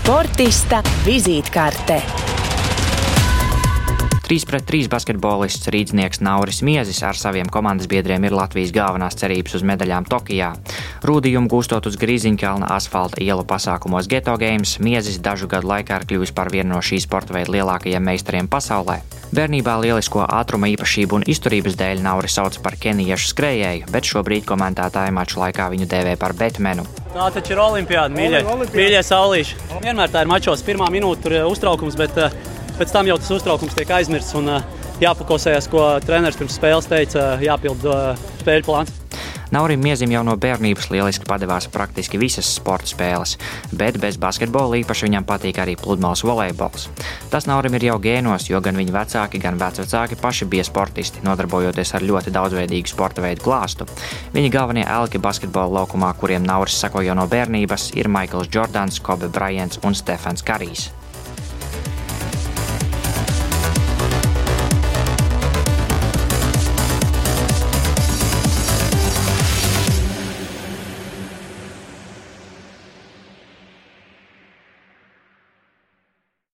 Sportista vizītkarte. 3 pret 3 basketbolists rīznieks Nauris Miezis ar saviem komandas biedriem ir Latvijas galvenās cerības uz medaļām Tokijā. Rūdījumu gūstot uz Grīziņkalna asfalta ielu pasākumos Geto Games, Miezis dažu gadu laikā ir kļuvis par vienu no šī sporta veida lielākajiem meistariem pasaulē. Bērnībā lielisko ātruma īpašību un izturības dēļ Nauris sauc par kenijiešu skrejēju, bet šobrīd komentētāji maču laikā viņu dēvē par Betmenu. Tā taču ir olimpiāda, mīļie, mīļie saulīši. Vienmēr tā ir mačos, pirmā minūte tur ir uztraukums, bet uh, pēc tam jau tas uztraukums tiek aizmirsts un uh, jāpakosējas, ko treneris pirms spēles teica, jāpild spēļu plāns. Naurim Miezim jau no bērnības lieliski padevās praktiski visas sporta spēles, bet bez basketbola īpaši viņam patīk arī pludmales volejbols. Tas Naurim ir jau gēnos, jo gan viņa vecāki, gan vecvecāki paši bija sportisti, nodarbojoties ar ļoti daudzveidīgu sporta veidu klāstu. Viņa galvenie elki basketbola laukumā, kuriem Nauris sako jau no bērnības, ir Maikls Jordans, Kobe Bryants un Stefans Karijs.